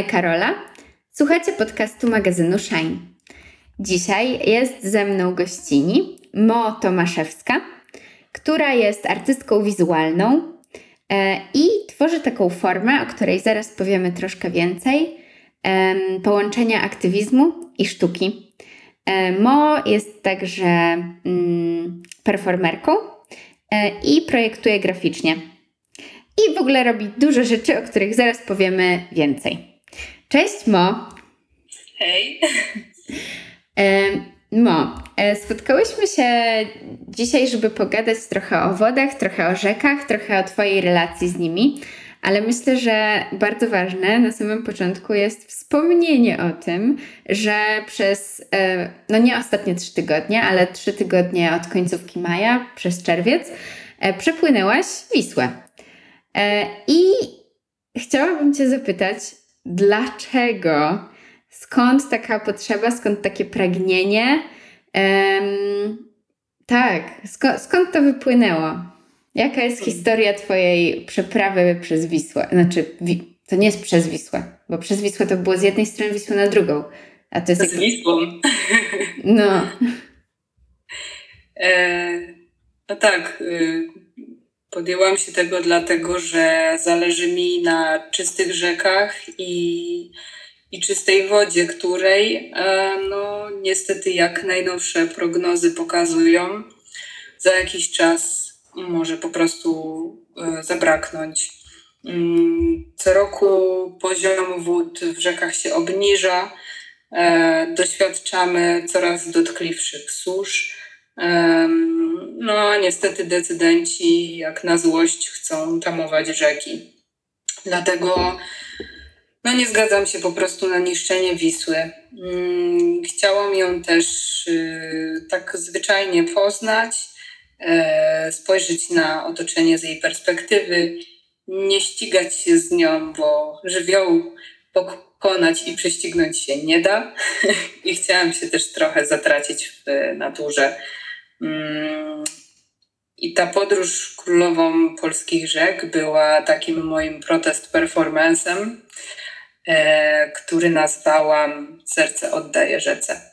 strony Karola. Słuchacie podcastu magazynu Shine. Dzisiaj jest ze mną gościni Mo Tomaszewska, która jest artystką wizualną e, i tworzy taką formę, o której zaraz powiemy troszkę więcej, połączenia aktywizmu i sztuki. E, Mo jest także mm, performerką e, i projektuje graficznie i w ogóle robi dużo rzeczy, o których zaraz powiemy więcej. Cześć Mo. Hej. E, Mo, e, spotkałyśmy się dzisiaj, żeby pogadać trochę o wodach, trochę o rzekach, trochę o Twojej relacji z nimi, ale myślę, że bardzo ważne na samym początku jest wspomnienie o tym, że przez, e, no nie ostatnie trzy tygodnie, ale trzy tygodnie od końcówki maja, przez czerwiec, przepłynęłaś Wisłę. I chciałabym Cię zapytać, dlaczego, skąd taka potrzeba, skąd takie pragnienie? Um, tak, skąd, skąd to wypłynęło? Jaka jest historia Twojej przeprawy przez Wisłę? Znaczy, to nie jest przez Wisłę, bo przez Wisłę to było z jednej strony Wisły na drugą. A to jest. Z. Wisłą. No. E, no tak. Y Podjęłam się tego dlatego, że zależy mi na czystych rzekach i, i czystej wodzie, której e, no, niestety jak najnowsze prognozy pokazują, za jakiś czas może po prostu e, zabraknąć. Mm, co roku poziom wód w rzekach się obniża, e, doświadczamy coraz dotkliwszych susz no, niestety decydenci, jak na złość, chcą tamować rzeki. Dlatego no, nie zgadzam się po prostu na niszczenie Wisły. Mm, chciałam ją też y, tak zwyczajnie poznać, e, spojrzeć na otoczenie z jej perspektywy, nie ścigać się z nią, bo żywioł pokonać i prześcignąć się nie da. I chciałam się też trochę zatracić w naturze. I ta podróż królową polskich rzek była takim moim protest performancem, e, który nazwałam Serce oddaje rzece.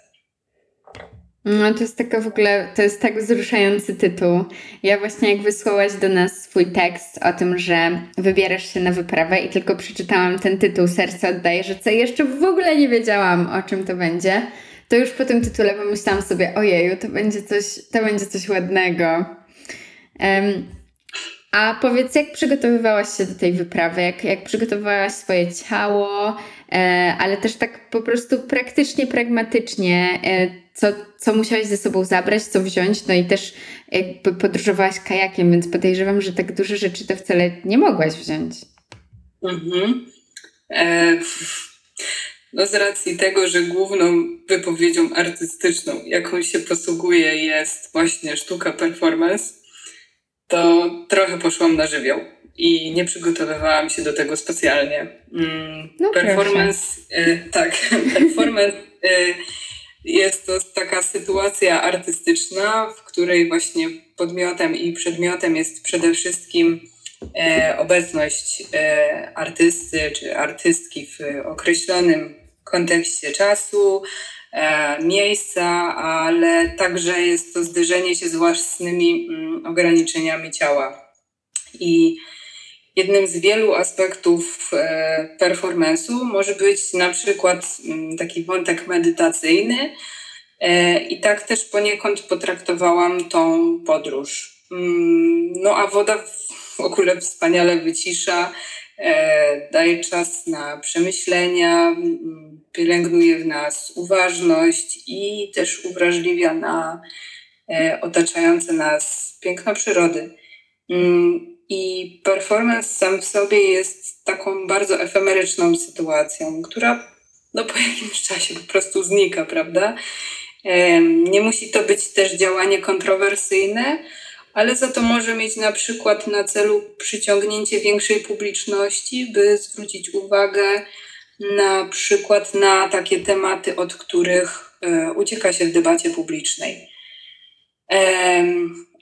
No to jest taka w ogóle, to jest tak wzruszający tytuł. Ja właśnie jak wysłałaś do nas swój tekst o tym, że wybierasz się na wyprawę i tylko przeczytałam ten tytuł Serce oddaje rzece, jeszcze w ogóle nie wiedziałam o czym to będzie to już po tym tytule pomyślałam sobie, ojeju, to będzie coś, to będzie coś ładnego. Um, a powiedz, jak przygotowywałaś się do tej wyprawy? Jak, jak przygotowywałaś swoje ciało, e, ale też tak po prostu praktycznie, pragmatycznie, e, co, co musiałaś ze sobą zabrać, co wziąć? No i też jakby podróżowałaś kajakiem, więc podejrzewam, że tak duże rzeczy to wcale nie mogłaś wziąć. Mhm. E, no z racji tego, że główną wypowiedzią artystyczną, jaką się posługuje, jest właśnie sztuka performance, to trochę poszłam na żywioł i nie przygotowywałam się do tego specjalnie. Mm, no performance, y, tak, performance y, jest to taka sytuacja artystyczna, w której właśnie podmiotem i przedmiotem jest przede wszystkim e, obecność artysty czy artystki w określonym kontekście czasu, e, miejsca, ale także jest to zderzenie się z własnymi mm, ograniczeniami ciała. I jednym z wielu aspektów e, performance'u może być na przykład mm, taki wątek medytacyjny. E, I tak też poniekąd potraktowałam tą podróż. Mm, no a woda w ogóle wspaniale wycisza, daje czas na przemyślenia, pielęgnuje w nas uważność i też uwrażliwia na e, otaczające nas piękno przyrody. Mm, I performance sam w sobie jest taką bardzo efemeryczną sytuacją, która no, po jakimś czasie po prostu znika, prawda? Nie musi to być też działanie kontrowersyjne, ale za to może mieć na przykład na celu przyciągnięcie większej publiczności, by zwrócić uwagę na przykład na takie tematy, od których e, ucieka się w debacie publicznej.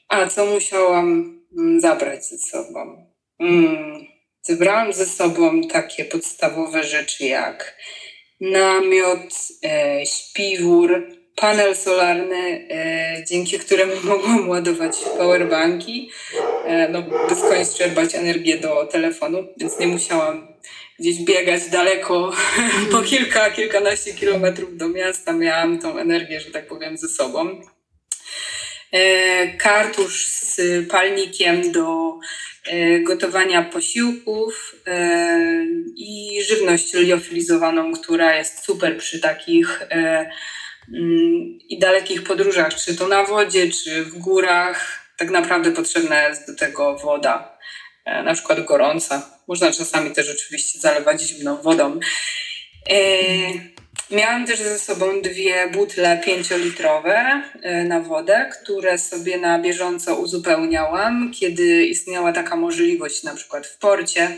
A co musiałam mm, zabrać ze sobą? Mm, zebrałam ze sobą takie podstawowe rzeczy jak namiot, e, śpiwór, panel solarny, e, dzięki któremu mogłam ładować powerbanki, no, by skądś czerpać energię do telefonu, więc nie musiałam gdzieś biegać daleko, po kilka, kilkanaście kilometrów do miasta. Miałam tą energię, że tak powiem, ze sobą. E, kartusz z palnikiem do e, gotowania posiłków e, i żywność liofilizowaną, która jest super przy takich mm, i dalekich podróżach, czy to na wodzie, czy w górach. Tak naprawdę potrzebna jest do tego woda, na przykład gorąca. Można czasami też oczywiście zalewać zimną wodą. Miałam też ze sobą dwie butle pięciolitrowe e, na wodę, które sobie na bieżąco uzupełniałam, kiedy istniała taka możliwość, na przykład w porcie,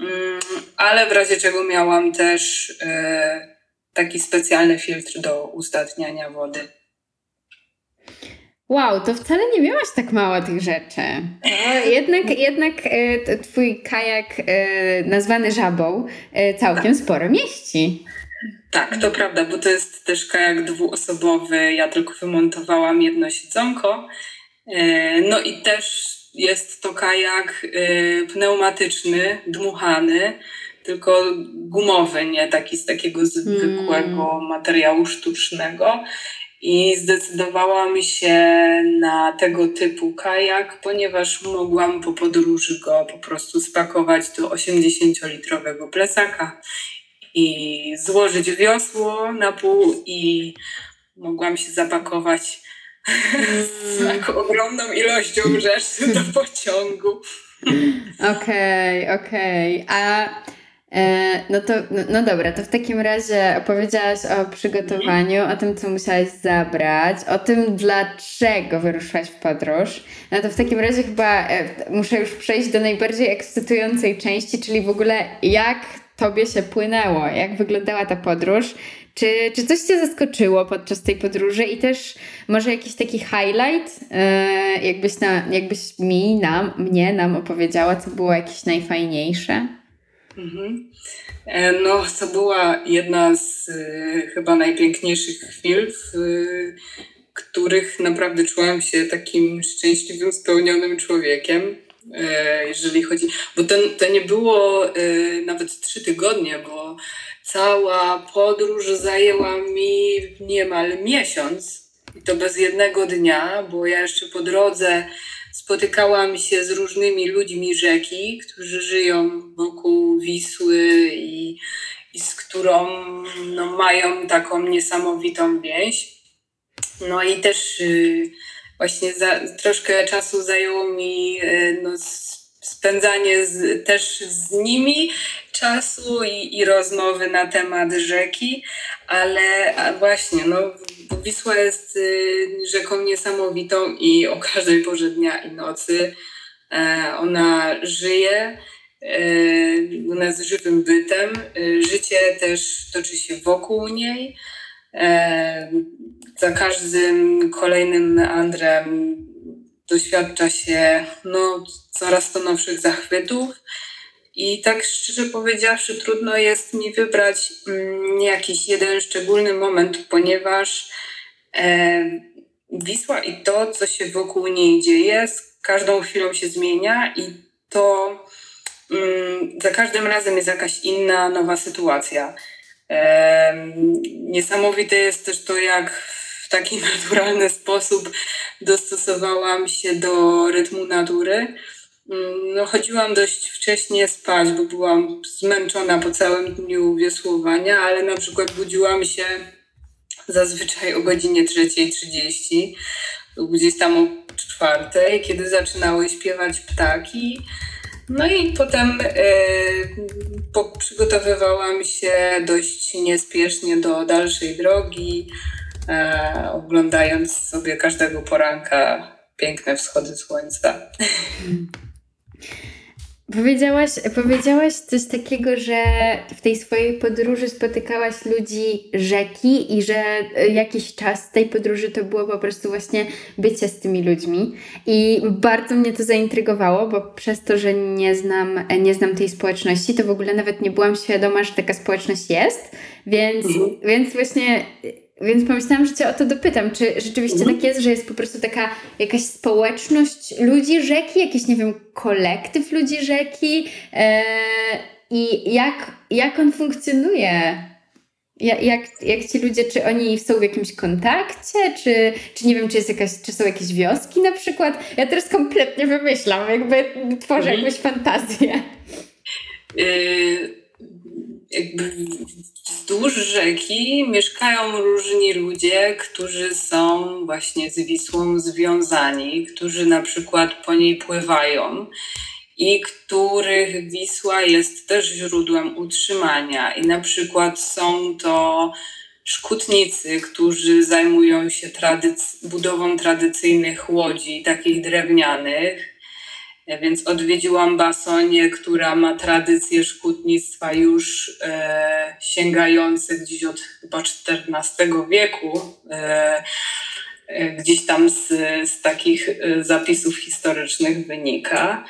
mm, ale w razie czego miałam też e, taki specjalny filtr do uzdatniania wody. Wow, to wcale nie miałaś tak mało tych rzeczy. No, jednak jednak e, twój kajak nazwany żabą całkiem tak. sporo mieści. Tak, to prawda, bo to jest też kajak dwuosobowy. Ja tylko wymontowałam jedno siedzonko. E, no i też jest to kajak e, pneumatyczny, dmuchany, tylko gumowy, nie taki z takiego zwykłego hmm. materiału sztucznego. I zdecydowałam się na tego typu kajak, ponieważ mogłam po podróży go po prostu spakować do 80-litrowego plecaka i złożyć wiosło na pół i mogłam się zapakować z taką ogromną ilością rzeczy do pociągu. Okej, okay, okej. Okay. A no to, no, no, dobra, to w takim razie opowiedziałaś o przygotowaniu, o tym, co musiałaś zabrać, o tym, dlaczego wyruszyłaś w podróż. No to w takim razie chyba e, muszę już przejść do najbardziej ekscytującej części, czyli w ogóle jak tobie się płynęło? Jak wyglądała ta podróż? Czy, czy coś cię zaskoczyło podczas tej podróży i też może jakiś taki highlight, yy, jakbyś, na, jakbyś mi, nam, mnie, nam opowiedziała, co było jakieś najfajniejsze? Mhm. E, no, to była jedna z y, chyba najpiękniejszych chwil, w y, których naprawdę czułam się takim szczęśliwym, spełnionym człowiekiem. E, jeżeli chodzi, bo to, to nie było e, nawet trzy tygodnie, bo cała podróż zajęła mi niemal miesiąc i to bez jednego dnia, bo ja jeszcze po drodze spotykałam się z różnymi ludźmi rzeki, którzy żyją wokół Wisły i, i z którą no, mają taką niesamowitą więź. No i też y, właśnie za, troszkę czasu zajęło mi e, no, spędzanie z, też z nimi czasu i, i rozmowy na temat rzeki, ale właśnie, no, Wisła jest y, rzeką niesamowitą i o każdej porze dnia i nocy e, ona żyje. E, ona jest żywym bytem. Życie też toczy się wokół niej za każdym kolejnym meandrem doświadcza się no, coraz to nowszych zachwytów. I tak szczerze powiedziawszy, trudno jest mi wybrać mm, jakiś jeden szczególny moment, ponieważ Wisła i to, co się wokół niej dzieje, z każdą chwilą się zmienia i to mm, za każdym razem jest jakaś inna, nowa sytuacja. Niesamowite jest też to, jak w taki naturalny sposób dostosowałam się do rytmu natury. Mm, no, chodziłam dość wcześnie spać, bo byłam zmęczona po całym dniu wiosłowania, ale na przykład budziłam się zazwyczaj o godzinie 3.30 lub gdzieś tam o czwartej, kiedy zaczynały śpiewać ptaki. No i potem po, przygotowywałam się dość niespiesznie do dalszej drogi e, oglądając sobie każdego poranka piękne wschody słońca. Powiedziałaś, powiedziałaś coś takiego, że w tej swojej podróży spotykałaś ludzi rzeki i że jakiś czas tej podróży to było po prostu właśnie bycie z tymi ludźmi. I bardzo mnie to zaintrygowało, bo przez to, że nie znam, nie znam tej społeczności, to w ogóle nawet nie byłam świadoma, że taka społeczność jest. Więc, mhm. więc właśnie więc pomyślałam, że Cię o to dopytam, czy rzeczywiście mhm. tak jest, że jest po prostu taka jakaś społeczność ludzi rzeki, jakiś, nie wiem, kolektyw ludzi rzeki e, i jak, jak on funkcjonuje? Jak, jak, jak ci ludzie, czy oni są w jakimś kontakcie, czy, czy nie wiem, czy, jest jakaś, czy są jakieś wioski na przykład? Ja teraz kompletnie wymyślam, jakby tworzę mhm. jakąś fantazję. Yy jakby wzdłuż rzeki mieszkają różni ludzie, którzy są właśnie z Wisłą związani, którzy na przykład po niej pływają i których Wisła jest też źródłem utrzymania. I na przykład są to szkutnicy, którzy zajmują się tradyc- budową tradycyjnych łodzi, takich drewnianych więc odwiedziłam Basonię, która ma tradycję szkutnictwa już e, sięgające gdzieś od chyba XIV wieku. E, e, gdzieś tam z, z takich e, zapisów historycznych wynika.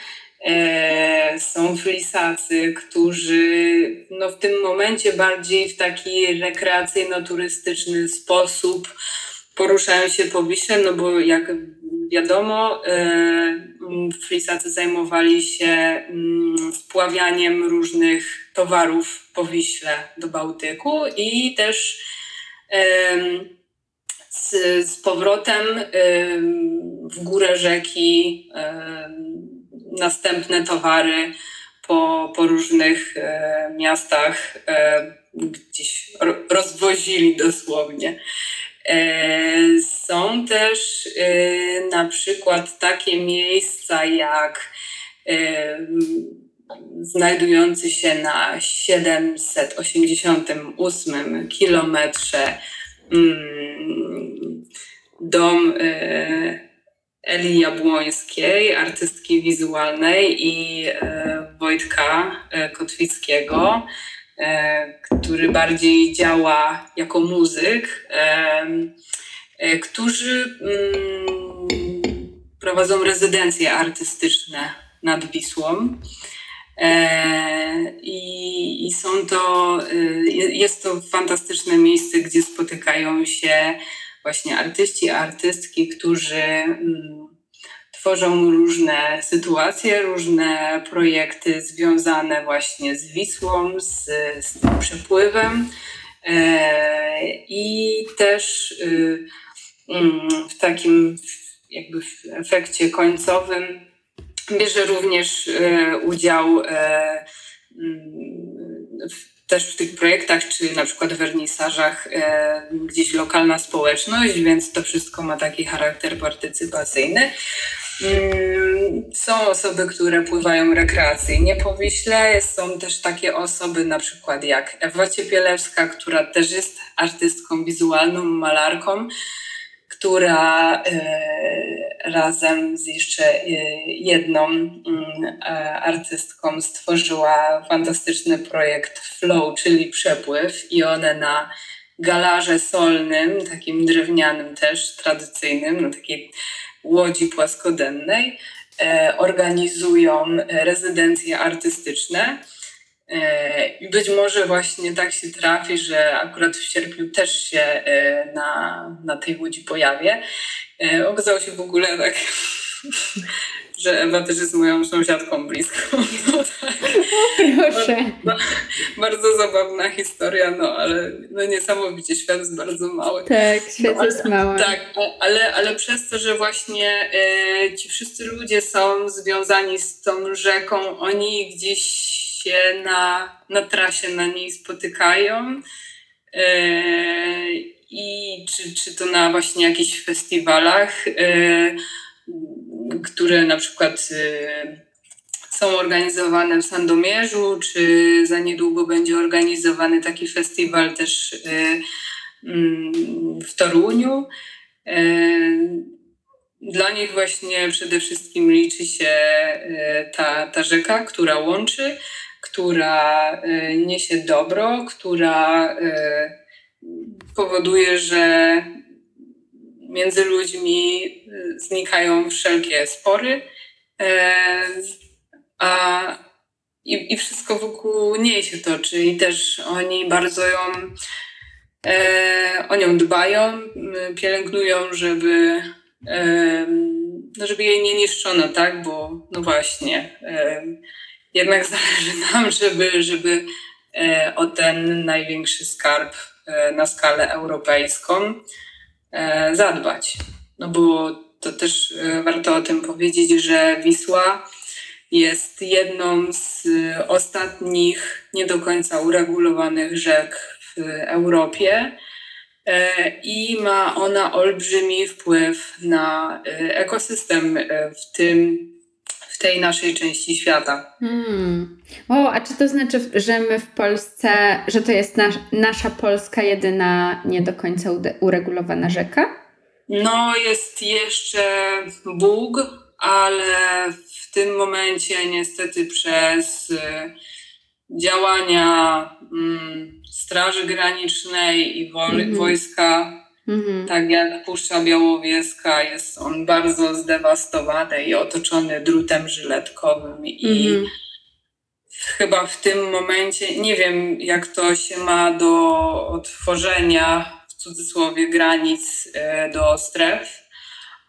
E, są flisacy, którzy no, w tym momencie bardziej w taki rekreacyjno-turystyczny sposób poruszają się po Wiśle, no bo jak wiadomo, e, frisacy zajmowali się mm, spławianiem różnych towarów po Wiśle do Bałtyku i też z, z powrotem w górę rzeki następne towary po, po różnych e, miastach e, gdzieś rozwozili dosłownie. E, są też e, na przykład takie miejsca jak e, znajdujący się na 788 kilometrze mm, dom Eli Jabłońskiej, artystki wizualnej i Wojtka Kotwickiego który bardziej działa jako muzyk, e, e, którzy mm, prowadzą rezydencje artystyczne nad Wisłą. I, I, są to, jest to fantastyczne miejsce, gdzie spotykają się właśnie artyści, artystki, którzy mm, tworzą różne sytuacje, różne projekty związane właśnie z Wisłą, z, z tym przepływem e, i też y, mm, w takim jakby w efekcie końcowym bierze również e, udział e, mm, w, też w tych projektach, czy na przykład wernisażach gdzieś lokalna społeczność, więc to wszystko ma taki charakter partycypacyjny. Są osoby, które pływają rekreacyjnie po Wiśle. Są też takie osoby, na przykład jak Ewa Ciepielewska, która też jest artystką wizualną, malarką, która e, razem z jeszcze e, jedną mm, artystką stworzyła fantastyczny projekt Flow, czyli przepływ, i one na galarze solnym, takim drewnianym też, tradycyjnym, na takiej łodzi płaskodennej e, organizują rezydencje artystyczne. E, I być może właśnie tak się trafi, że akurat w sierpniu też się e, na, na tej łodzi pojawię. Okazało się w ogóle tak że Ewa też jest moją sąsiadką bliską. No, tak. Proszę. Bardzo, bardzo, zabawna historia, no ale no, niesamowicie świat jest bardzo mały. Tak, świat no, jest mały. Tak, ale, ale przez to, że właśnie e, ci wszyscy ludzie są związani z tą rzeką, oni gdzieś się na, na trasie na niej spotykają. E, I czy, czy to na właśnie jakichś festiwalach. E, które na przykład y, są organizowane w Sandomierzu, czy za niedługo będzie organizowany taki festiwal też y, mm, w Toruniu. Y, dla nich właśnie przede wszystkim liczy się ta, ta rzeka, która łączy, która niesie dobro, która powoduje, że między ludźmi znikają wszelkie spory, a i, i wszystko wokół niej się toczy. I też oni bardzo ją e, o nią dbają, pielęgnują, żeby, e, no żeby jej nie niszczono, tak, bo no właśnie, e, jednak zależy nam, żeby, żeby e, o ten największy skarb e, na skalę europejską e, zadbać. No bo to też warto o tym powiedzieć, że Wisła jest jedną z ostatnich nie do końca uregulowanych rzek w Europie e, i ma ona olbrzymi wpływ na e, ekosystem e, w tym w tej naszej części świata. Hmm. O, a czy to znaczy, że my w Polsce, że to jest nas, nasza Polska jedyna nie do końca uregulowana rzeka? No, jest jeszcze Bóg, ale w tym momencie niestety przez y, działania mm, Straży Granicznej i mm -hmm. wojska, mm -hmm. tak jak Puszcza Białowieska, jest on bardzo zdewastowany i otoczony drutem żyletkowym i mm -hmm. chyba w tym momencie, nie wiem jak to się ma do otworzenia w cudzysłowie granic y, do stref,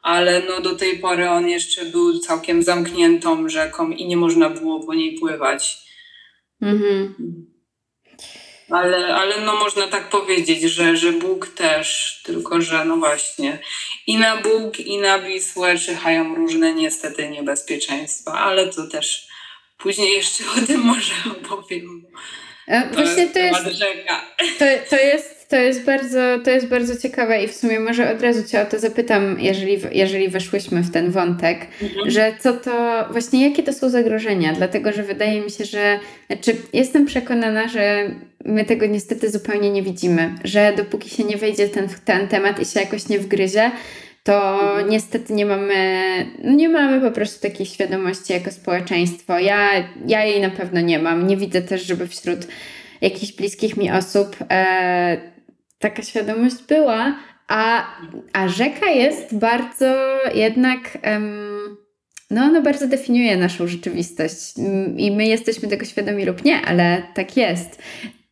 ale no do tej pory on jeszcze był całkiem zamkniętą rzeką i nie można było po niej pływać. Mhm. Ale, ale no można tak powiedzieć, że, że Bóg też, tylko że no właśnie i na Bóg i na Wisłę czyhają różne niestety niebezpieczeństwa, ale to też później jeszcze o tym może opowiem. E, właśnie to jest, to, to jest to jest bardzo, to jest bardzo ciekawe i w sumie może od razu Cię o to zapytam, jeżeli, jeżeli weszłyśmy w ten wątek, mhm. że co to, właśnie jakie to są zagrożenia, dlatego, że wydaje mi się, że, znaczy jestem przekonana, że my tego niestety zupełnie nie widzimy, że dopóki się nie wejdzie ten, ten temat i się jakoś nie wgryzie, to mhm. niestety nie mamy, no nie mamy po prostu takiej świadomości jako społeczeństwo. Ja, ja jej na pewno nie mam. Nie widzę też, żeby wśród jakichś bliskich mi osób e, taka świadomość była, a, a rzeka jest bardzo jednak. Um, no, ona bardzo definiuje naszą rzeczywistość i my jesteśmy tego świadomi lub nie, ale tak jest.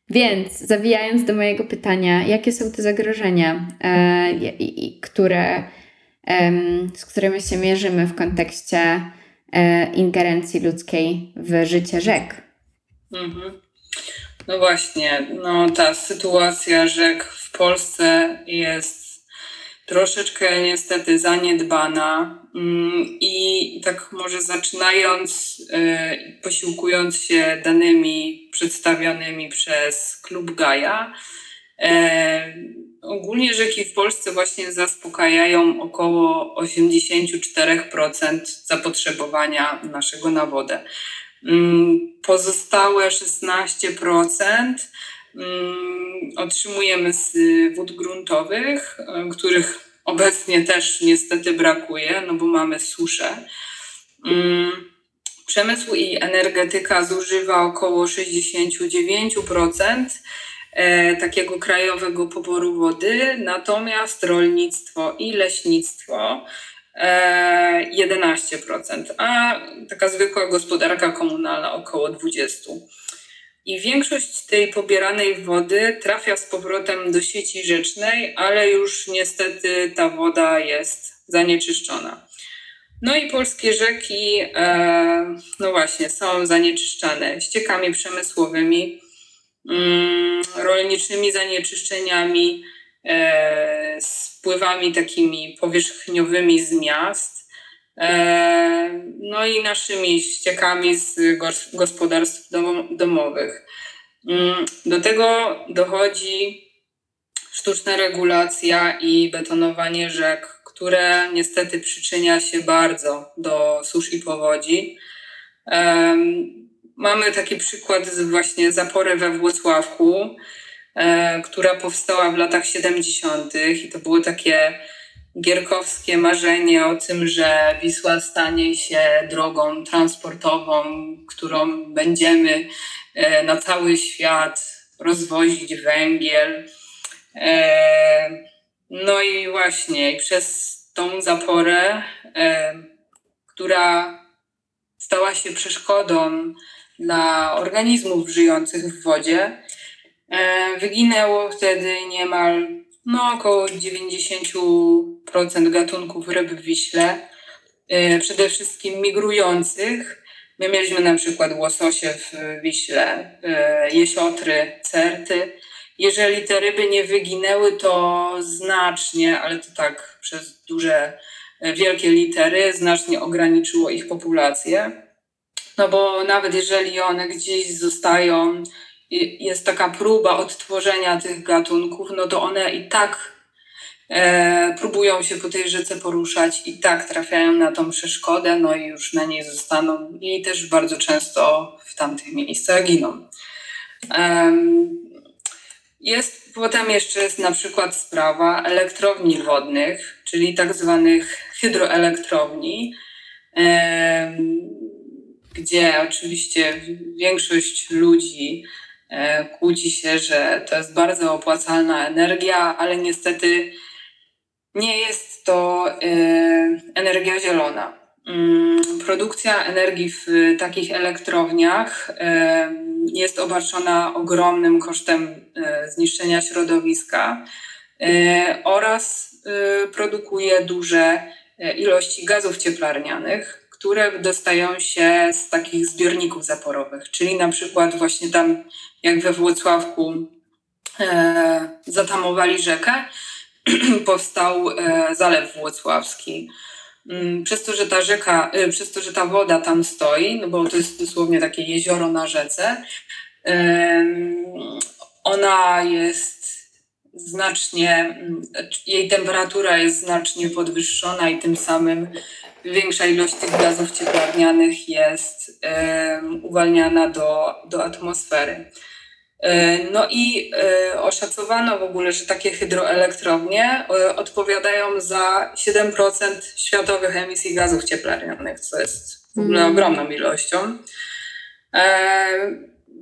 Więc zawijając do mojego pytania, jakie są te zagrożenia, e, i, które, e, z którymi się mierzymy w kontekście e, ingerencji ludzkiej w życie rzek? Mhm. No właśnie, no ta sytuacja rzek w Polsce jest troszeczkę niestety zaniedbana mm, i tak może zaczynając, y, posiłkując się danymi przedstawionymi przez Klub Gaja, e, ogólnie rzeki w Polsce właśnie zaspokajają około 84% zapotrzebowania naszego na wodę. Mm, pozostałe 16% mm, otrzymujemy z wód gruntowych, e, których obecnie też niestety brakuje, no bo mamy suszę. Mm, przemysł i energetyka zużywa około 69% e, takiego krajowego poboru wody, natomiast rolnictwo i leśnictwo 11%, a taka zwykła gospodarka komunalna około 20%. I większość tej pobieranej wody trafia z powrotem do sieci rzecznej, ale już niestety ta woda jest zanieczyszczona. No i polskie rzeki, e, no właśnie, są zanieczyszczane ściekami przemysłowymi, mm, rolniczymi zanieczyszczeniami, e, spływami takimi powierzchniowymi z miast, no i naszymi ściekami z gospodarstw domowych. Mm, do tego dochodzi sztuczna regulacja i betonowanie rzek, które niestety przyczynia się bardzo do susz i powodzi. Mamy taki przykład z właśnie zapory we Włocławku, E, która powstała w latach 70. i to było takie gierkowskie marzenie o tym, że Wisła stanie się drogą transportową, którą będziemy e, na cały świat rozwozić węgiel. E, no i właśnie przez tą zaporę, która stała się przeszkodą dla organizmów żyjących w wodzie, wyginęło wtedy niemal no, około 90% gatunków ryb w Wiśle, e, przede wszystkim migrujących. My mieliśmy na przykład łososie w Wiśle, e, jesiotry, certy. Jeżeli te ryby nie wyginęły, to znacznie, ale to tak przez duże, e, wielkie litery, znacznie ograniczyło ich populację. No bo nawet jeżeli one gdzieś zostają jest taka próba odtworzenia tych gatunków, no to one i tak e, próbują się po tej rzece poruszać, i tak trafiają na tą przeszkodę, no i już na niej zostaną i też bardzo często w tamtych miejscach giną. jest potem jeszcze jest na przykład sprawa elektrowni wodnych, czyli tak zwanych hydroelektrowni, gdzie oczywiście większość ludzi E, kłóci się, że to jest bardzo opłacalna energia, ale niestety nie jest to e, energia zielona. Mm, produkcja energii w takich elektrowniach e, jest obarczona ogromnym kosztem zniszczenia środowiska oraz produkuje duże ilości gazów cieplarnianych, które dostają się z takich zbiorników zaporowych, czyli na przykład właśnie tam jak we Włocławku e, zatamowali rzekę, powstał e, Zalew Włocławski. Mm, przez to, że ta rzeka, e, przez to, że ta woda tam stoi, no bo to jest dosłownie takie jezioro na rzece, ona jest znacznie, mm, jej temperatura jest znacznie podwyższona i tym samym większa ilość tych gazów cieplarnianych jest uwalniana do, do atmosfery. E, no i e, oszacowano w ogóle, że takie hydroelektrownie e, odpowiadają za 7% światowych emisji gazów cieplarnianych, co jest w ogóle mm. ogromną ilością.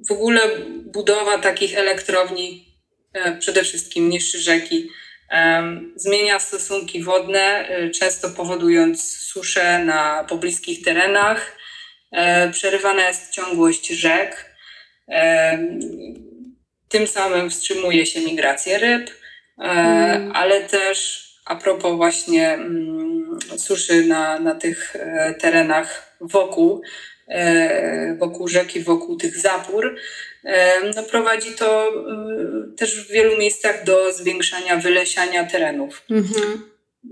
W ogóle budowa takich elektrowni przede wszystkim niższy rzeki zmienia stosunki wodne, często powodując suszę na pobliskich terenach. Przerywana jest ciągłość rzek tym samym wstrzymuje się migrację ryb, mm. ale też a propos właśnie mm, suszy na, na tych e, terenach wokół, e, wokół rzeki, wokół tych zapór, no prowadzi to też w wielu miejscach do zwiększania wylesiania terenów. Mhm.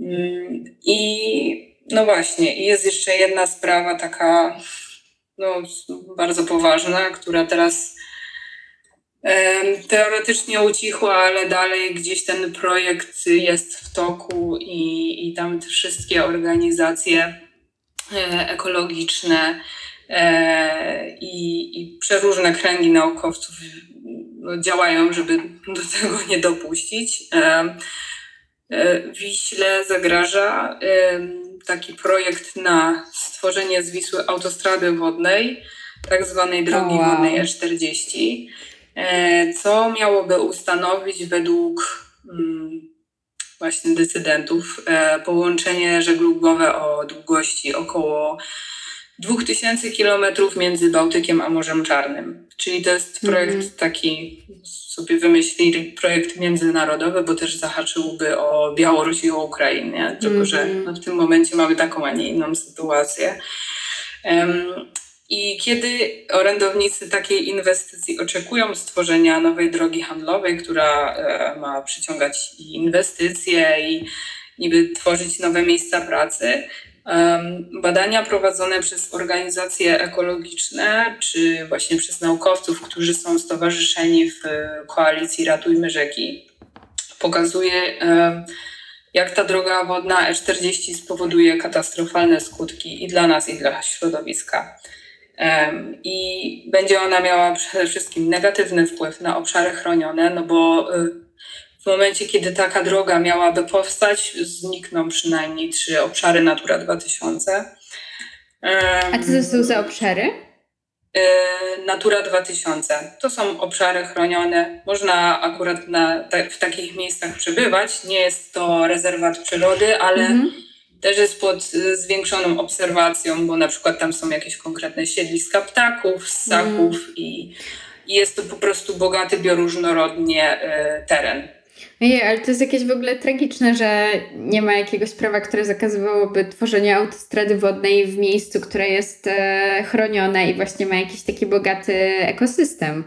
Mm, I no właśnie, jest jeszcze jedna sprawa taka no, bardzo poważna, która teraz Teoretycznie ucichła, ale dalej gdzieś ten projekt jest w toku i, i tam te wszystkie organizacje e, ekologiczne e, i, i przeróżne kręgi naukowców działają, żeby do tego nie dopuścić. E, Wiśle zagraża taki projekt na stworzenie z Wisły autostrady wodnej, tak zwanej drogi wow. wodnej E40. E, co miałoby ustanowić według mm, właśnie decydentów e, połączenie żeglugowe o długości około 2000 km między Bałtykiem a Morzem Czarnym. Czyli to jest projekt mm -hmm. taki, sobie wymyślili projekt międzynarodowy, bo też zahaczyłby o Białoruś i o Ukrainę, tylko mm -hmm. że mhm. no, w tym momencie mamy taką, a nie inną sytuację. Um, i kiedy orędownicy takiej inwestycji oczekują stworzenia nowej drogi handlowej, która e, ma przyciągać inwestycje i niby tworzyć nowe miejsca pracy, badania prowadzone przez organizacje ekologiczne czy właśnie przez naukowców, którzy są stowarzyszeni w koalicji Ratujmy Rzeki, pokazuje, jak ta droga wodna E40 spowoduje katastrofalne skutki i dla nas, i dla środowiska. I będzie ona miała przede wszystkim negatywny wpływ na obszary chronione, no bo y, w momencie, kiedy taka droga miałaby powstać, znikną przynajmniej trzy obszary Natura 2000. A co to są za obszary? E, Natura 2000. To są obszary chronione. Można akurat na, w takich miejscach przebywać. Nie jest to rezerwat przyrody, ale mhm. Też jest pod zwiększoną obserwacją, bo na przykład tam są jakieś konkretne siedliska ptaków, ssaków mhm. i, i jest to po prostu bogaty bioróżnorodnie y, teren. Nie, ale to jest jakieś w ogóle tragiczne, że nie ma jakiegoś prawa, które zakazywałoby tworzenia autostrady wodnej w miejscu, które jest e, chronione i właśnie ma jakiś taki bogaty ekosystem.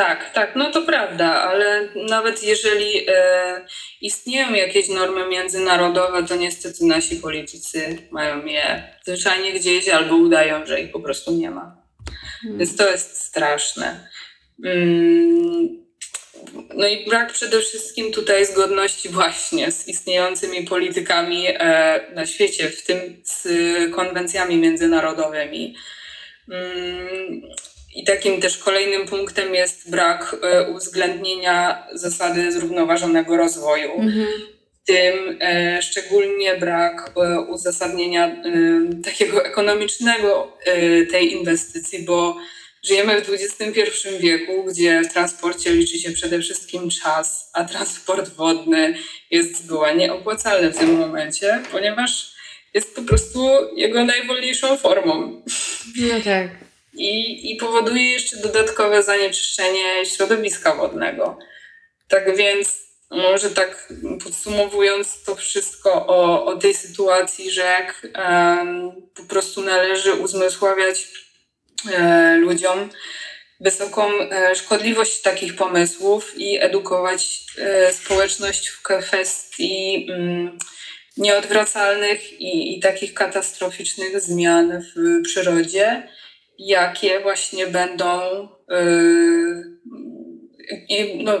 Tak, tak, no to prawda, ale nawet jeżeli e, istnieją jakieś normy międzynarodowe, to niestety nasi politycy mają je zwyczajnie gdzieś albo udają, że ich po prostu nie ma. Hmm. Więc to jest straszne. Mm no i brak przede wszystkim tutaj zgodności właśnie z istniejącymi politykami e, na świecie, w tym z konwencjami międzynarodowymi. Mm, I takim też kolejnym punktem jest brak e, uwzględnienia zasady zrównoważonego rozwoju. Mhm. W tym e, szczególnie brak uzasadnienia takiego ekonomicznego tej inwestycji, bo Żyjemy w XXI wieku, gdzie w transporcie liczy się przede wszystkim czas, a transport wodny jest zgoła nieopłacalny w tym momencie, ponieważ jest po prostu jego najwolniejszą formą. No tak. I, i powoduje jeszcze dodatkowe zanieczyszczenie środowiska wodnego. Tak więc, może tak podsumowując to wszystko o, o tej sytuacji rzek, um, po prostu należy uzmysławiać E, ludziom wysoką e, szkodliwość takich pomysłów i edukować e, społeczność w kwestii mm, nieodwracalnych i, i takich katastroficznych zmian w przyrodzie, jakie właśnie będą no,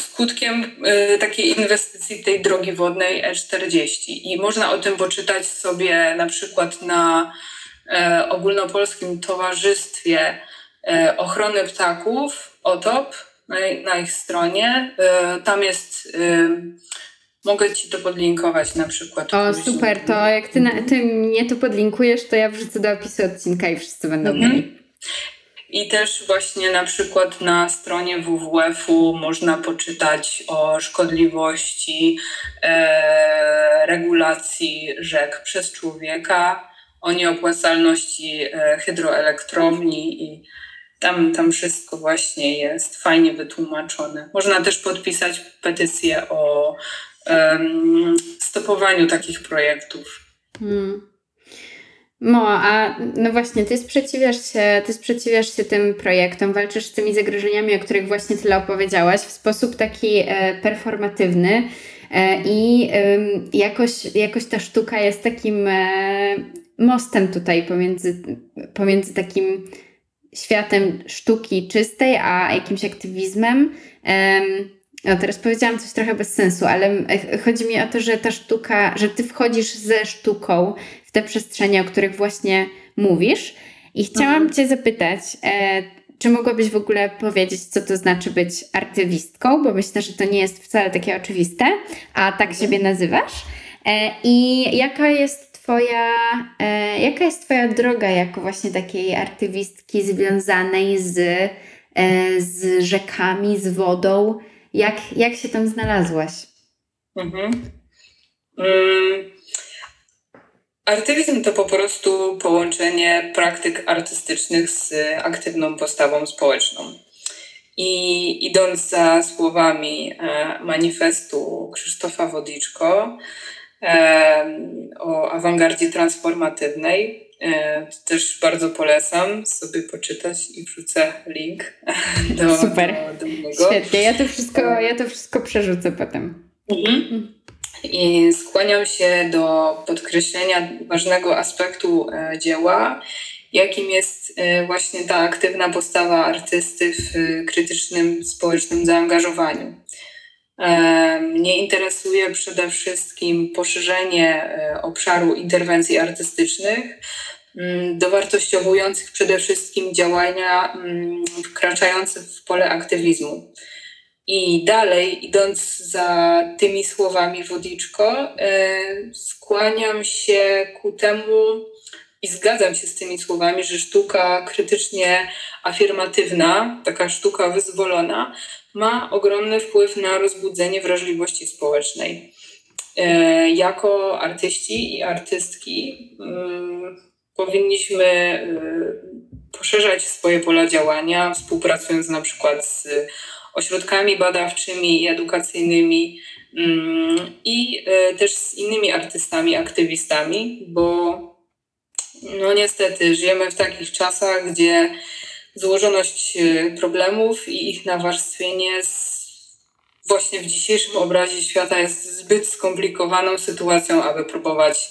skutkiem takiej inwestycji tej drogi wodnej E40. I można o tym poczytać sobie na przykład na e, ogólnopolskim towarzystwie e, ochrony ptaków, OTOP, na, na ich stronie. E, tam jest e, Mogę ci to podlinkować na przykład. O, super, to jak ty, na, ty mnie to podlinkujesz, to ja wrzucę do opisu odcinka i wszyscy będą mhm. mieli. I też właśnie na przykład na stronie WWF-u można poczytać o szkodliwości e, regulacji rzek przez człowieka o nieopłacalności e, hydroelektrowni i tam, tam wszystko właśnie jest fajnie wytłumaczone. Można też podpisać petycję o um, stopowaniu takich projektów. Hmm. No, a no właśnie, ty sprzeciwiasz się, ty sprzeciwiasz się tym projektom, walczysz z tymi zagrożeniami, o których właśnie tyle opowiedziałaś, w sposób taki e, performatywny e, i e, jakoś, jakoś ta sztuka jest takim e, mostem tutaj pomiędzy, pomiędzy takim światem sztuki czystej, a jakimś aktywizmem. No teraz powiedziałam coś trochę bez sensu, ale chodzi mi o to, że ta sztuka, że ty wchodzisz ze sztuką w te przestrzenie, o których właśnie mówisz. I chciałam mhm. Cię zapytać, e, czy mogłabyś w ogóle powiedzieć, co to znaczy być artywistką? Bo myślę, że to nie jest wcale takie oczywiste, a tak mhm. siebie nazywasz. E, I jaka jest twoja, e, jaka jest Twoja droga jako właśnie takiej artywistki związanej z, e, z rzekami, z wodą? Jak, jak się tam znalazłaś? Mhm. Mm. Artywizm to po prostu połączenie praktyk artystycznych z aktywną postawą społeczną. I idąc za słowami e, manifestu Krzysztofa Wodiczko, o awangardzie transformatywnej. E, też bardzo polecam sobie poczytać i wrzucę link do, Super. do, do niego. Świetnie, ja to wszystko, ja to wszystko przerzucę potem. Mhm. I skłaniam się do podkreślenia ważnego aspektu e, dzieła, jakim jest e, właśnie ta aktywna postawa artysty w krytycznym społecznym zaangażowaniu. Mnie interesuje przede wszystkim poszerzenie e, obszaru interwencji artystycznych, mm, dowartościowujących przede wszystkim działania mm, wkraczające w pole aktywizmu. I dalej, idąc za tymi słowami Wodiczko, skłaniam się ku temu i zgadzam się z tymi słowami, że sztuka krytycznie afirmatywna, taka sztuka wyzwolona, ma ogromny wpływ na rozbudzenie wrażliwości społecznej. E, jako artyści i artystki mm, powinniśmy e, poszerzać swoje pola działania, współpracując na przykład z ośrodkami badawczymi i edukacyjnymi mm, i e, też z innymi artystami, aktywistami, bo no niestety żyjemy w takich czasach, gdzie złożoność problemów i ich nawarstwienie właśnie w dzisiejszym obrazie świata jest zbyt skomplikowaną sytuacją, aby próbować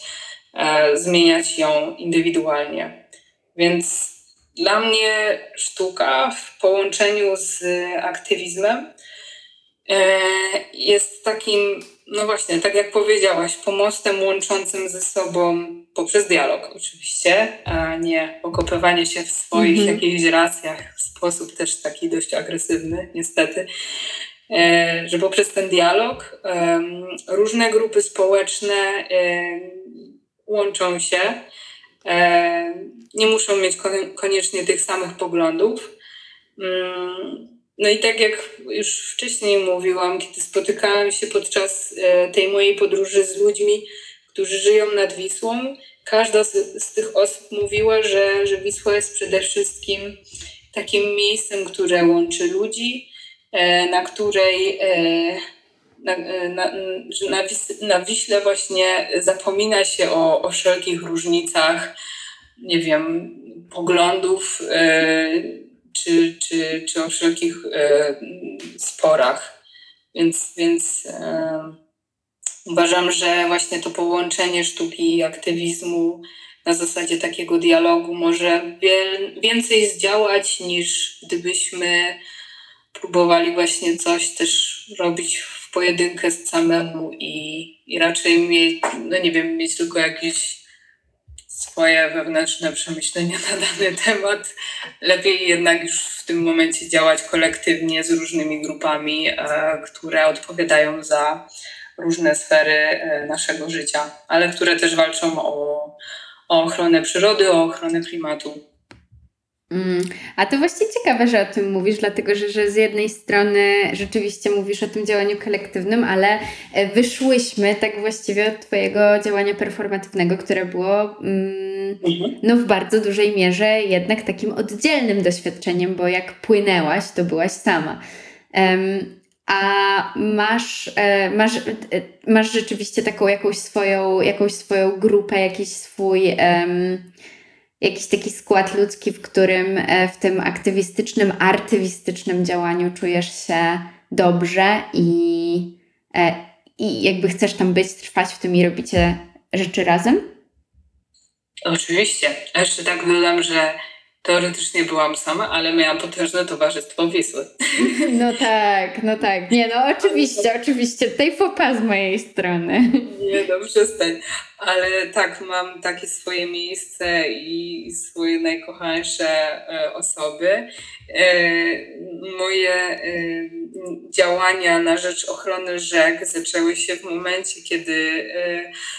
e, zmieniać ją indywidualnie. Więc dla mnie sztuka w połączeniu z aktywizmem e, jest takim, no właśnie, tak jak powiedziałaś, pomostem łączącym ze sobą poprzez dialog oczywiście, a nie okopywanie się w swoich mm -hmm. jakichś racjach w sposób też taki dość agresywny, niestety. E, że poprzez ten dialog różne grupy społeczne łączą się. E, nie muszą mieć koniecznie tych samych poglądów. Mm, no i tak jak już wcześniej mówiłam, kiedy spotykałam się podczas e, tej mojej podróży z ludźmi, którzy żyją nad Wisłą, każda z, z tych osób mówiła, że, że Wisła jest przede wszystkim takim miejscem, które łączy ludzi, E, na której e, na, na, na, na Wiśle właśnie zapomina się o, o wszelkich różnicach, nie wiem, poglądów czy, czy, czy o wszelkich sporach. Więc, więc uważam, że właśnie to połączenie sztuki i aktywizmu na zasadzie takiego dialogu może więcej zdziałać niż gdybyśmy próbowali właśnie coś też robić w pojedynkę z samemu i, i raczej mieć, no nie wiem, mieć tylko jakieś swoje wewnętrzne przemyślenia na dany temat. Lepiej jednak już w tym momencie działać kolektywnie z różnymi grupami, e, które odpowiadają za różne sfery e, naszego życia, ale które też walczą o, o ochronę przyrody, o ochronę klimatu. Mm, a to właśnie ciekawe, że o tym mówisz, dlatego że, że z jednej strony rzeczywiście mówisz o tym działaniu kolektywnym, ale e, wyszłyśmy tak właściwie od Twojego działania performatywnego, które było mm, mhm. no, w bardzo dużej mierze jednak takim oddzielnym doświadczeniem, bo jak płynęłaś, to byłaś sama. Um, a masz, e, masz, e, masz rzeczywiście taką jakąś swoją, jakąś swoją grupę, jakiś swój. Um, jakiś taki skład ludzki, w którym e, w tym aktywistycznym, artywistycznym działaniu czujesz się dobrze i, e, i jakby chcesz tam być, trwać w tym i robicie rzeczy razem? Oczywiście. Jeszcze tak dodam, że Teoretycznie byłam sama, ale miałam potężne towarzystwo Wisły. No tak, no tak. Nie no, oczywiście, oczywiście. Tutaj fopa z mojej strony. Nie no, przestań. Ale tak, mam takie swoje miejsce i swoje najkochańsze e, osoby. E, moje e, działania na rzecz ochrony rzek zaczęły się w momencie, kiedy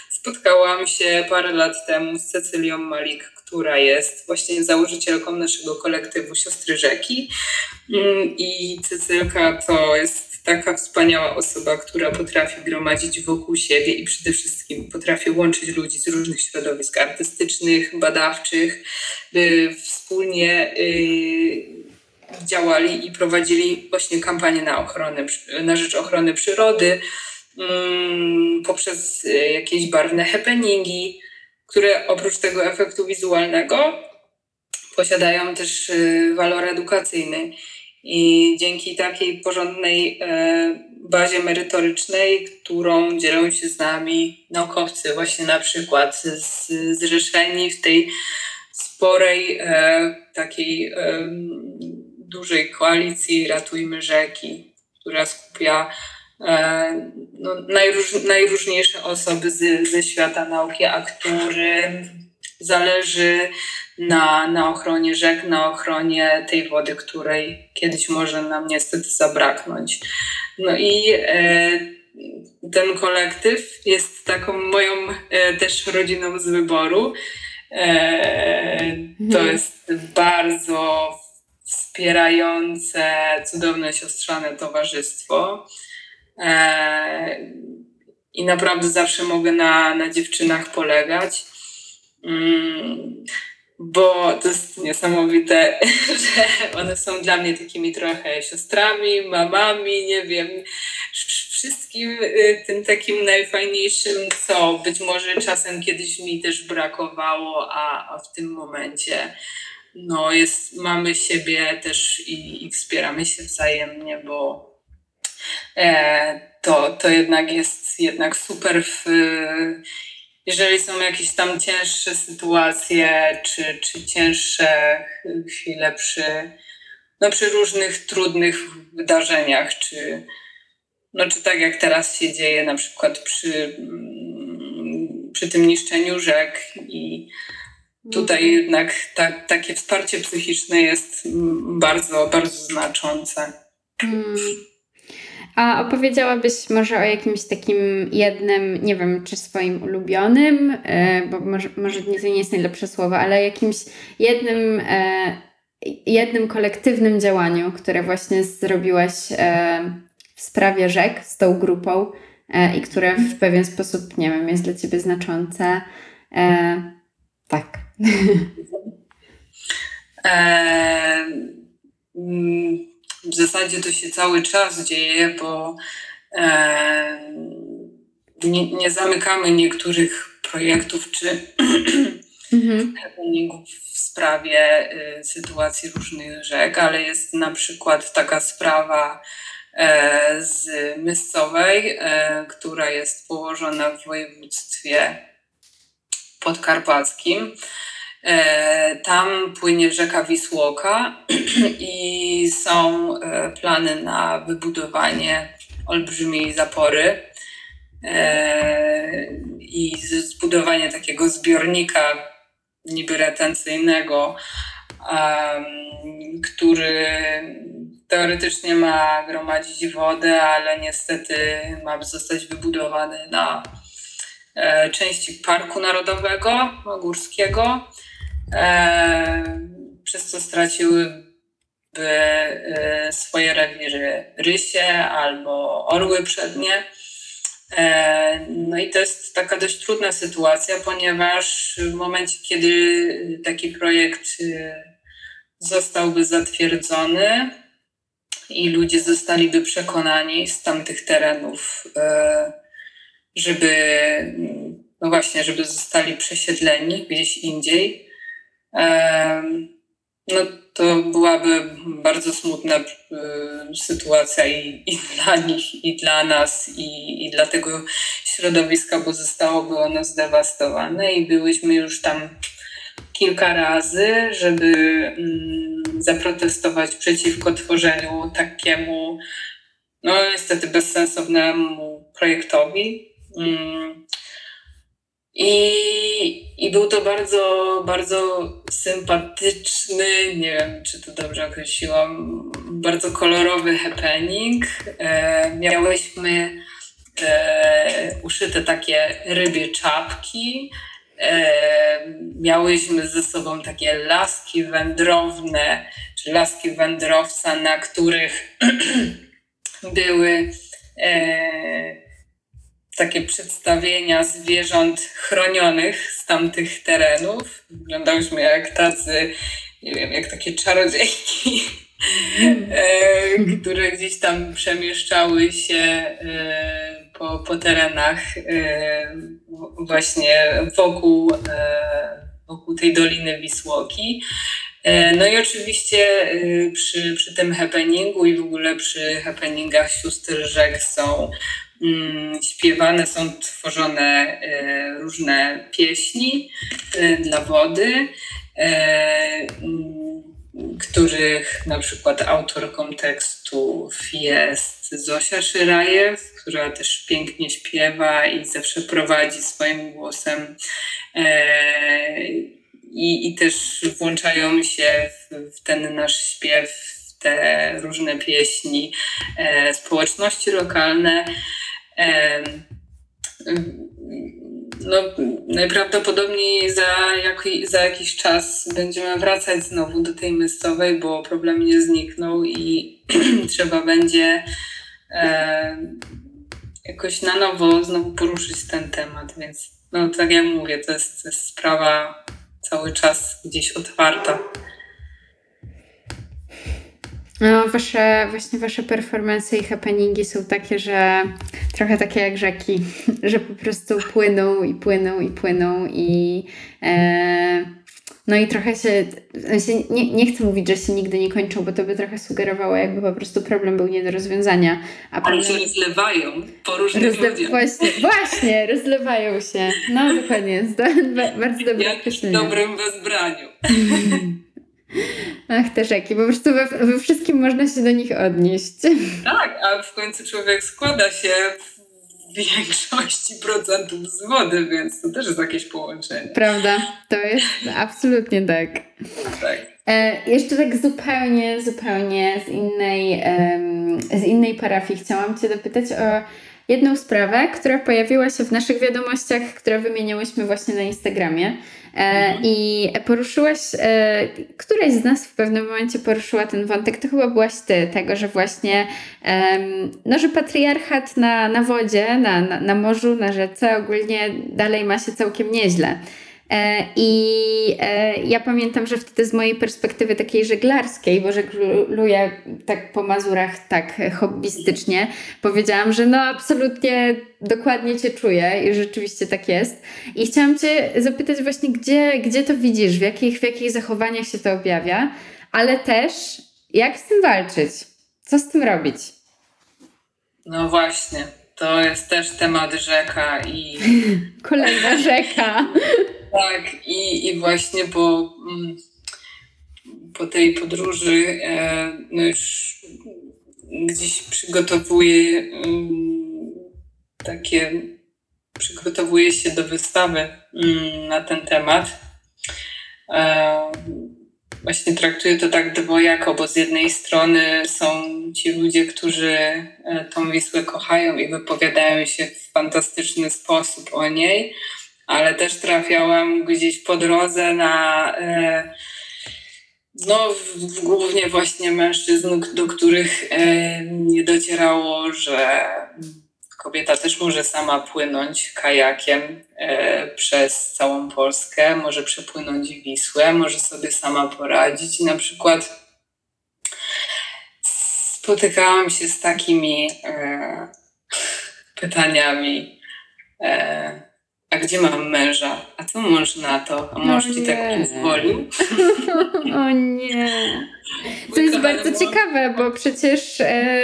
spotkałam się parę lat temu z Cecylią Malik, która jest właśnie założycielką naszego kolektywu Siostry Rzeki. Mm, I Cecylka to jest taka wspaniała osoba, która potrafi gromadzić wokół siebie i przede wszystkim potrafi łączyć ludzi z różnych środowisk artystycznych, badawczych, by wspólnie y, działali i prowadzili właśnie kampanię na ochronę, na rzecz ochrony przyrody mm, poprzez y, jakieś barwne happeningi, które oprócz tego efektu wizualnego posiadają też y, walor edukacyjny. I dzięki takiej porządnej e, bazie merytorycznej, którą dzielą się z nami naukowcy, właśnie na przykład z, zrzeszeni w tej sporej e, takiej e, dużej koalicji Ratujmy Rzeki, która skupia no, najróż, najróżniejsze osoby z, ze świata nauki, a którym zależy na, na ochronie rzek, na ochronie tej wody, której kiedyś może nam niestety zabraknąć. No i e, ten kolektyw jest taką moją e, też rodziną z wyboru. E, to mhm. jest bardzo wspierające, cudowne siostrzane towarzystwo. E, I naprawdę zawsze mogę na, na dziewczynach polegać. Mm, bo to jest niesamowite, że one są dla mnie takimi trochę siostrami, mamami, nie wiem, wszystkim y, tym takim najfajniejszym, co być może czasem kiedyś mi też brakowało, a, a w tym momencie no jest, mamy siebie też i, i wspieramy się wzajemnie, bo to, to jednak jest jednak super w, jeżeli są jakieś tam cięższe sytuacje, czy, czy cięższe chwile przy, no, przy różnych trudnych wydarzeniach, czy, no, czy tak jak teraz się dzieje na przykład przy, mm, przy tym niszczeniu rzek i tutaj mhm. jednak ta, takie wsparcie psychiczne jest bardzo, bardzo znaczące. Hmm. A opowiedziałabyś może o jakimś takim jednym, nie wiem, czy swoim ulubionym, e, bo może, może to nie jest najlepsze słowo, ale jakimś jednym, e, jednym kolektywnym działaniu, które właśnie zrobiłaś e, w sprawie rzek z tą grupą i które w pewien sposób, nie wiem, jest dla Ciebie znaczące. Tak. w zasadzie to się cały czas dzieje, bo e, nie, nie, zamykamy niektórych projektów czy mhm. w sprawie y, sytuacji różnych rzek, ale jest na przykład taka sprawa e, z Myscowej, e, która jest położona w województwie podkarpackim. E, tam płynie rzeka Wisłoka i są e, plany na wybudowanie olbrzymiej zapory e, i zbudowanie takiego zbiornika niby retencyjnego, który teoretycznie ma gromadzić wodę, ale niestety ma zostać wybudowany na części Parku Narodowego Górskiego przez co straciłyby e, swoje rewiry rysie albo orły przednie. E, no i to jest taka dość trudna sytuacja, ponieważ w momencie, kiedy taki projekt zostałby zatwierdzony i ludzie zostaliby przekonani z tamtych terenów, żeby no właśnie, żeby zostali przesiedleni gdzieś indziej, no to byłaby bardzo smutna e, sytuacja i, i dla nich, i dla nas, i, i dla tego środowiska, bo zostałoby ono zdewastowane i byłyśmy już tam kilka razy, żeby mm, zaprotestować przeciwko tworzeniu takiemu, no niestety bezsensownemu projektowi. I, I był to bardzo, bardzo sympatyczny, nie wiem czy to dobrze określiłam, bardzo kolorowy happening. E, miałyśmy e, uszyte takie rybie czapki. E, miałyśmy ze sobą takie laski wędrowne, czy laski wędrowca, na których były e, takie przedstawienia zwierząt chronionych z tamtych terenów. Wyglądałyśmy jak tacy, nie wiem, jak takie czarodziejki, mm. które gdzieś tam przemieszczały się e, po, po terenach e, właśnie wokół, wokół tej Doliny Wisłoki. No i oczywiście przy, przy tym happeningu i w ogóle przy happeningach sióstr rzek są śpiewane są tworzone e, różne pieśni e, dla wody, e, mm, których na przykład autorką tekstów jest Zosia Szyrajew, która też pięknie śpiewa i zawsze prowadzi swoim głosem i, i też włączają się w, w ten nasz śpiew, te różne pieśni, e, społeczności lokalne. E, no, najprawdopodobniej za, jak, za jakiś czas będziemy wracać znowu do tej miejscowej, bo problem nie zniknął i trzeba będzie e, jakoś na nowo znowu poruszyć ten temat, więc no tak jak mówię, to jest, to jest sprawa cały czas gdzieś otwarta. No, wasze, właśnie wasze performance i happeningi są takie, że trochę takie jak rzeki, że po prostu płyną i płyną i płyną i e, no i trochę się, nie, nie chcę mówić, że się nigdy nie kończą, bo to by trochę sugerowało, jakby po prostu problem był nie do rozwiązania. A problem... Ale się rozlewają po różnych Rozle... ludziach. Właśnie, właśnie, rozlewają się. No dokładnie, bardzo dobre w dobrym wezbraniu. Ach, te rzeki, po prostu we, we wszystkim można się do nich odnieść. Tak, a w końcu człowiek składa się w większości procentów z wody, więc to też jest jakieś połączenie. Prawda, to jest absolutnie tak. Tak. E, jeszcze tak zupełnie, zupełnie z innej, um, z innej parafii chciałam Cię dopytać o jedną sprawę, która pojawiła się w naszych wiadomościach, które wymieniałyśmy właśnie na Instagramie. E, mhm. I poruszyłaś, e, któraś z nas w pewnym momencie poruszyła ten wątek, to chyba byłaś ty, tego, że właśnie, no, że patriarchat na, na wodzie, na, na, na morzu, na rzece ogólnie dalej ma się całkiem nieźle. E, I e, ja pamiętam, że wtedy z mojej perspektywy takiej żeglarskiej, bo żegluję tak po Mazurach tak hobbystycznie, powiedziałam, że no absolutnie dokładnie Cię czuję i rzeczywiście tak jest. I chciałam Cię zapytać właśnie, gdzie, gdzie to widzisz, w jakich, w jakich zachowaniach się to objawia, ale też jak z tym walczyć? Co z tym robić? No właśnie, to jest też temat rzeka i... Kolejna rzeka. Tak, i, i właśnie po, mm, po tej podróży e, no już gdzieś przygotowuję mm, takie, przygotowuję się do wystawy mm, na ten temat. Właśnie traktuję to tak dwojako, bo z jednej strony są ci ludzie, którzy e, tą Wisłę kochają i wypowiadają się w fantastyczny sposób o niej, ale też trafiałam gdzieś po drodze na e, no, głównie właśnie mężczyzn, do których e, nie docierało, że kobieta też może sama płynąć kajakiem e, przez całą Polskę, może przepłynąć Wisłę, może sobie sama poradzić. Na przykład spotykałam się z takimi pytaniami a gdzie mam męża? A co mąż na to? A mąż ci tak pozwolił? o nie. To jest bardzo ciekawe, bo przecież, e,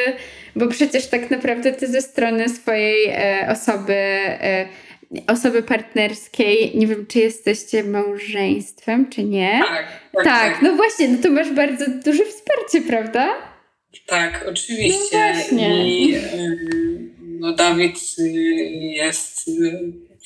bo przecież tak naprawdę ty ze strony swojej e, osoby, e, osoby partnerskiej, nie wiem, czy jesteście małżeństwem, czy nie? Tak, tak, tak. tak. no właśnie, no to masz bardzo duże wsparcie, prawda? Tak, oczywiście. No I no, Dawid y, jest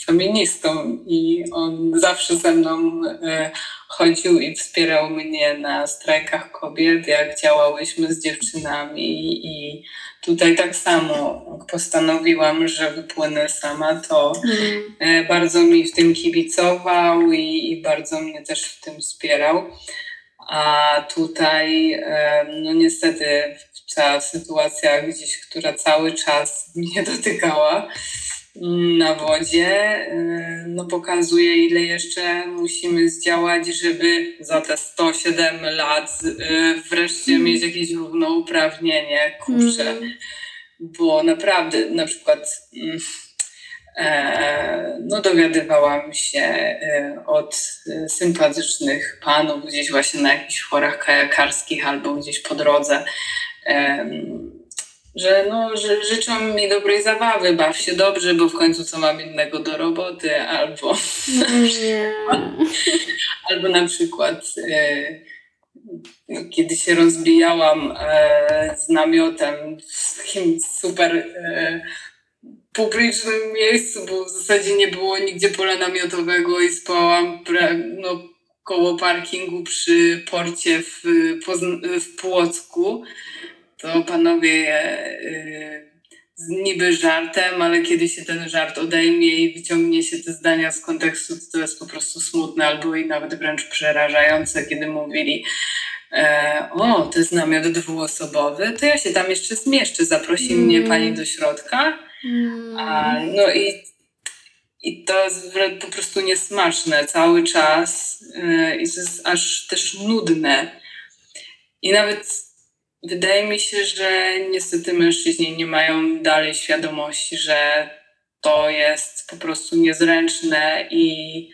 feministą i on zawsze ze mną e, chodził i wspierał mnie na strajkach kobiet, jak działałyśmy z dziewczynami i tutaj tak samo postanowiłam, że wypłynę sama, to mm. bardzo mi w tym kibicował i, i bardzo mnie też w tym wspierał. A tutaj, e, no niestety, cała sytuacja gdzieś, która cały czas mnie dotykała, na wodzie, y, no pokazuje, ile jeszcze musimy zdziałać, żeby za te 107 lat y, wreszcie mm. mieć jakieś równouprawnienie. Kurczę, mm. bo naprawdę na przykład mm, e, no dowiadywałam się e, od sympatycznych panów gdzieś właśnie na jakichś chorach kajakarskich albo gdzieś po drodze że, no, że życzą mi dobrej zabawy, baw się dobrze, bo w końcu co mam innego do roboty, albo, albo na przykład e, kiedy się rozbijałam e, z namiotem w takim super e, publicznym miejscu, bo w zasadzie nie było nigdzie pola namiotowego i spałam no, koło parkingu przy porcie w, w Płocku, to panowie y, z niby żartem, ale kiedy się ten żart odejmie i wyciągnie się te zdania z kontekstu, to, jest po prostu smutne albo i nawet wręcz przerażające, kiedy mówili e, o, to jest namiot dwuosobowy, to ja się tam jeszcze zmieszczę, zaprosi mm. mnie pani do środka. Mm. A, no i, i to jest po prostu niesmaczne cały czas e, i to jest aż też nudne. I nawet Wydaje mi się, że niestety mężczyźni nie mają dalej świadomości, że to jest po prostu niezręczne i,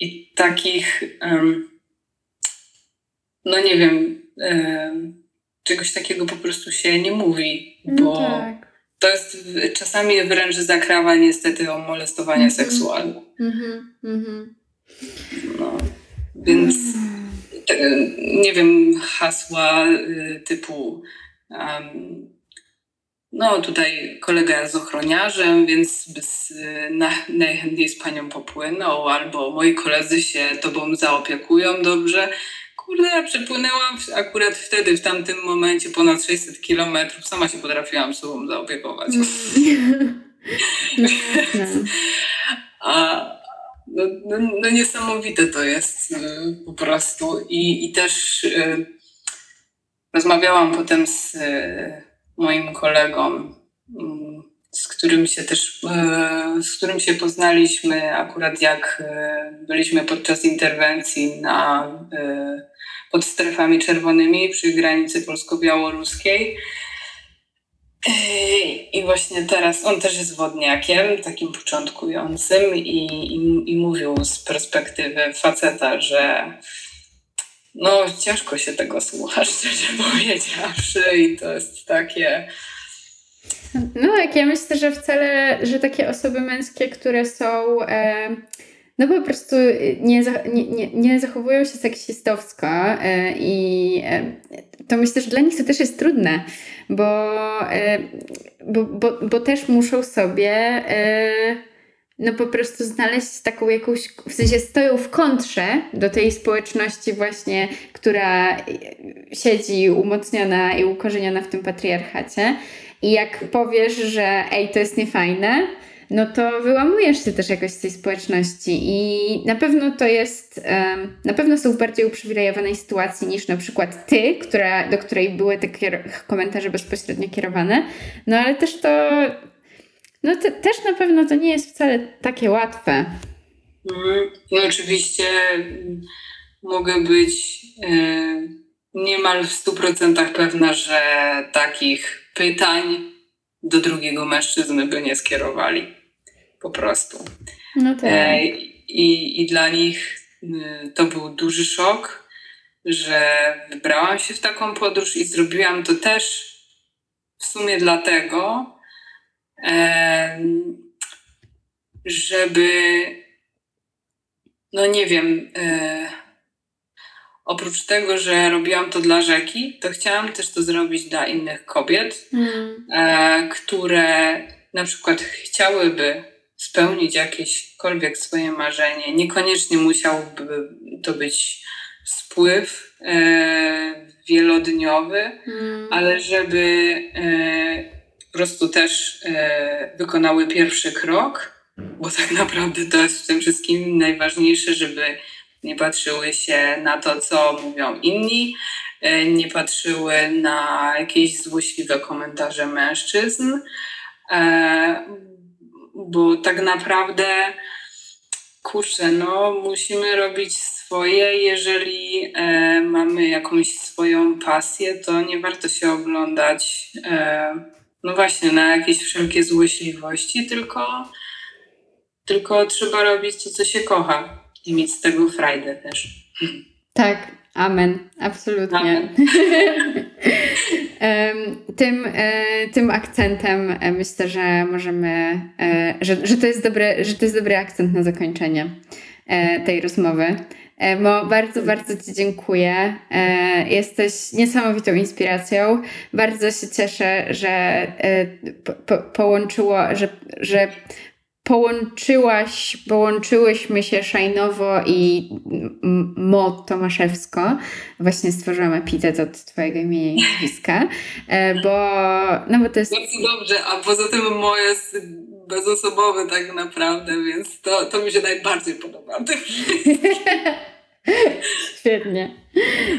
i takich, um, no nie wiem, um, czegoś takiego po prostu się nie mówi, no bo tak. to jest czasami wręcz zakrawa niestety o molestowanie mm -hmm. seksualne. Mm -hmm. No, więc. Mm nie wiem, hasła y, typu um, no tutaj kolega jest ochroniarzem, więc z, na, najchętniej z panią popłynął, albo moi koledzy się tobą zaopiekują dobrze. Kurde, ja przypłynęłam akurat wtedy, w tamtym momencie ponad 600 kilometrów, sama się potrafiłam sobą zaopiekować. A, no, no, no, niesamowite to jest y, po prostu. I, i też y, rozmawiałam potem z y, moim kolegą, mm, z którym się też, z którym się poznaliśmy akurat jak byliśmy podczas interwencji na, pod strefami czerwonymi przy granicy polsko-białoruskiej. I właśnie teraz on też jest wodniakiem, takim początkującym, i, i, i mówił z perspektywy faceta, że no ciężko się tego słucha, szczerze powiedziawszy, i to jest takie. No, jak ja myślę, że wcale, że takie osoby męskie, które są. E, no po prostu nie, nie, nie, nie zachowują się seksistowsko e, i e, to myślę, że dla nich to też jest trudne, bo, e, bo, bo, bo też muszą sobie e, no po prostu znaleźć taką jakąś, w sensie stoją w kontrze do tej społeczności właśnie, która siedzi umocniona i ukorzeniona w tym patriarchacie. I jak powiesz, że ej, to jest niefajne, no to wyłamujesz się też jakoś z tej społeczności i na pewno to jest, na pewno są w bardziej uprzywilejowanej sytuacji niż na przykład ty, która, do której były te komentarze bezpośrednio kierowane, no ale też to, no to, też na pewno to nie jest wcale takie łatwe. Mm, no oczywiście mogę być e, niemal w 100% pewna, że takich pytań do drugiego mężczyzny by nie skierowali po prostu. No tak. E, I, I dla nich y, to był duży szok, że wybrałam się w taką podróż i zrobiłam to też w sumie dlatego, żeby, no nie wiem, e, oprócz tego, że robiłam to dla rzeki, to chciałam też to zrobić dla innych kobiet, mm. które na przykład chciałyby spełnić jakiekolwiek swoje marzenie. Niekoniecznie musiałby to być spływ e, wielodniowy, hmm. ale żeby e, po prostu też e, wykonały pierwszy krok, bo tak naprawdę to jest w tym wszystkim najważniejsze, żeby nie patrzyły się na to, co mówią inni, e, nie patrzyły na jakieś złośliwe komentarze mężczyzn, e, bo tak naprawdę, kurczę, no musimy robić swoje. Jeżeli e, mamy jakąś swoją pasję, to nie warto się oglądać, e, no właśnie, na jakieś wszelkie złośliwości, tylko, tylko trzeba robić to, co się kocha i mieć z tego frajdę też. Tak, Amen, absolutnie. Amen. tym, e, tym akcentem e, myślę, że możemy, e, że, że, to jest dobry, że to jest dobry akcent na zakończenie tej rozmowy. Mo, bardzo, bardzo Ci dziękuję. Jesteś niesamowitą inspiracją. Bardzo się cieszę, że po, po, połączyło, że, że połączyłaś, połączyłyśmy się Szajnowo i Mo Tomaszewsko. Właśnie stworzyłam epitet od twojego imienia i nazwiska, e, bo, no bo to jest... Bardzo dobrze, a poza tym Mo jest bezosobowy tak naprawdę, więc to, to mi się najbardziej podoba. Świetnie.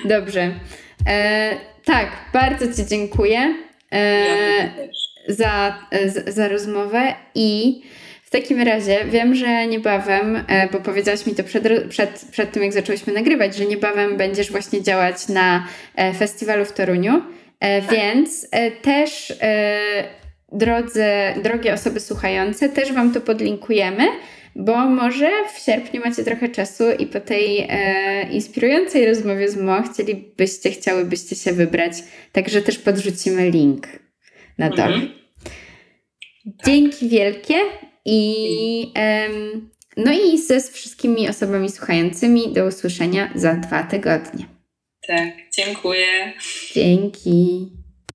Dobrze. E, tak, bardzo Ci dziękuję e, za, za, za rozmowę i w takim razie wiem, że niebawem, e, bo powiedziałaś mi to przed, przed, przed tym, jak zaczęłyśmy nagrywać, że niebawem będziesz właśnie działać na e, festiwalu w Toruniu, e, tak. więc też drodzy, drogie osoby słuchające, też Wam to podlinkujemy, bo może w sierpniu macie trochę czasu i po tej e, inspirującej rozmowie z Mo chcielibyście, chciałybyście się wybrać, także też podrzucimy link na to. Mhm. Dzięki wielkie i um, no i ze wszystkimi osobami słuchającymi do usłyszenia za dwa tygodnie. Tak, dziękuję. Dzięki.